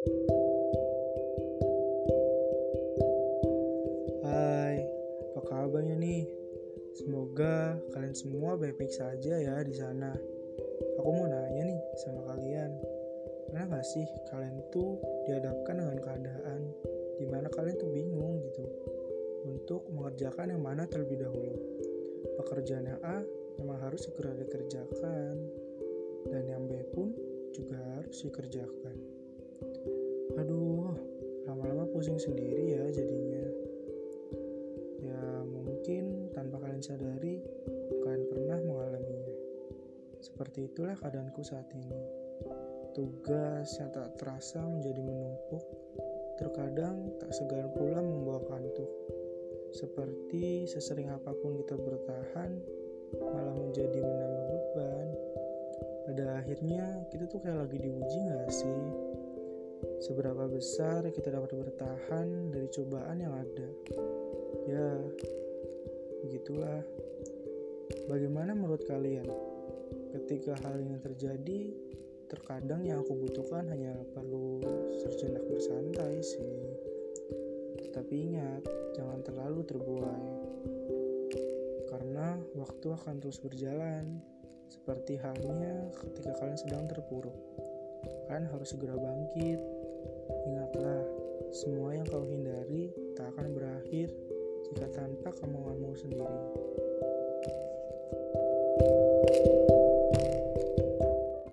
Hai, apa kabarnya nih? Semoga kalian semua baik-baik saja ya di sana. Aku mau nanya nih sama kalian, pernah gak sih kalian tuh dihadapkan dengan keadaan di mana kalian tuh bingung gitu untuk mengerjakan yang mana terlebih dahulu? Pekerjaan yang A memang harus segera dikerjakan, dan yang B pun juga harus dikerjakan. Pusing sendiri ya jadinya. Ya mungkin tanpa kalian sadari, kalian pernah mengalaminya. Seperti itulah keadaanku saat ini. Tugas yang tak terasa menjadi menumpuk, terkadang tak segan pula membawa kantuk. Seperti sesering apa pun kita bertahan, malah menjadi menambah beban. Pada akhirnya kita tuh kayak lagi diuji gak sih? Seberapa besar kita dapat bertahan dari cobaan yang ada? Ya, begitulah. Bagaimana menurut kalian? Ketika hal ini terjadi, terkadang yang aku butuhkan hanya perlu sejenak bersantai sih. Tetapi ingat, jangan terlalu terbuai. Karena waktu akan terus berjalan, seperti halnya ketika kalian sedang terpuruk. Kan harus segera bangkit. Ingatlah, semua yang kau hindari tak akan berakhir jika tanpa kemauanmu sendiri. thank you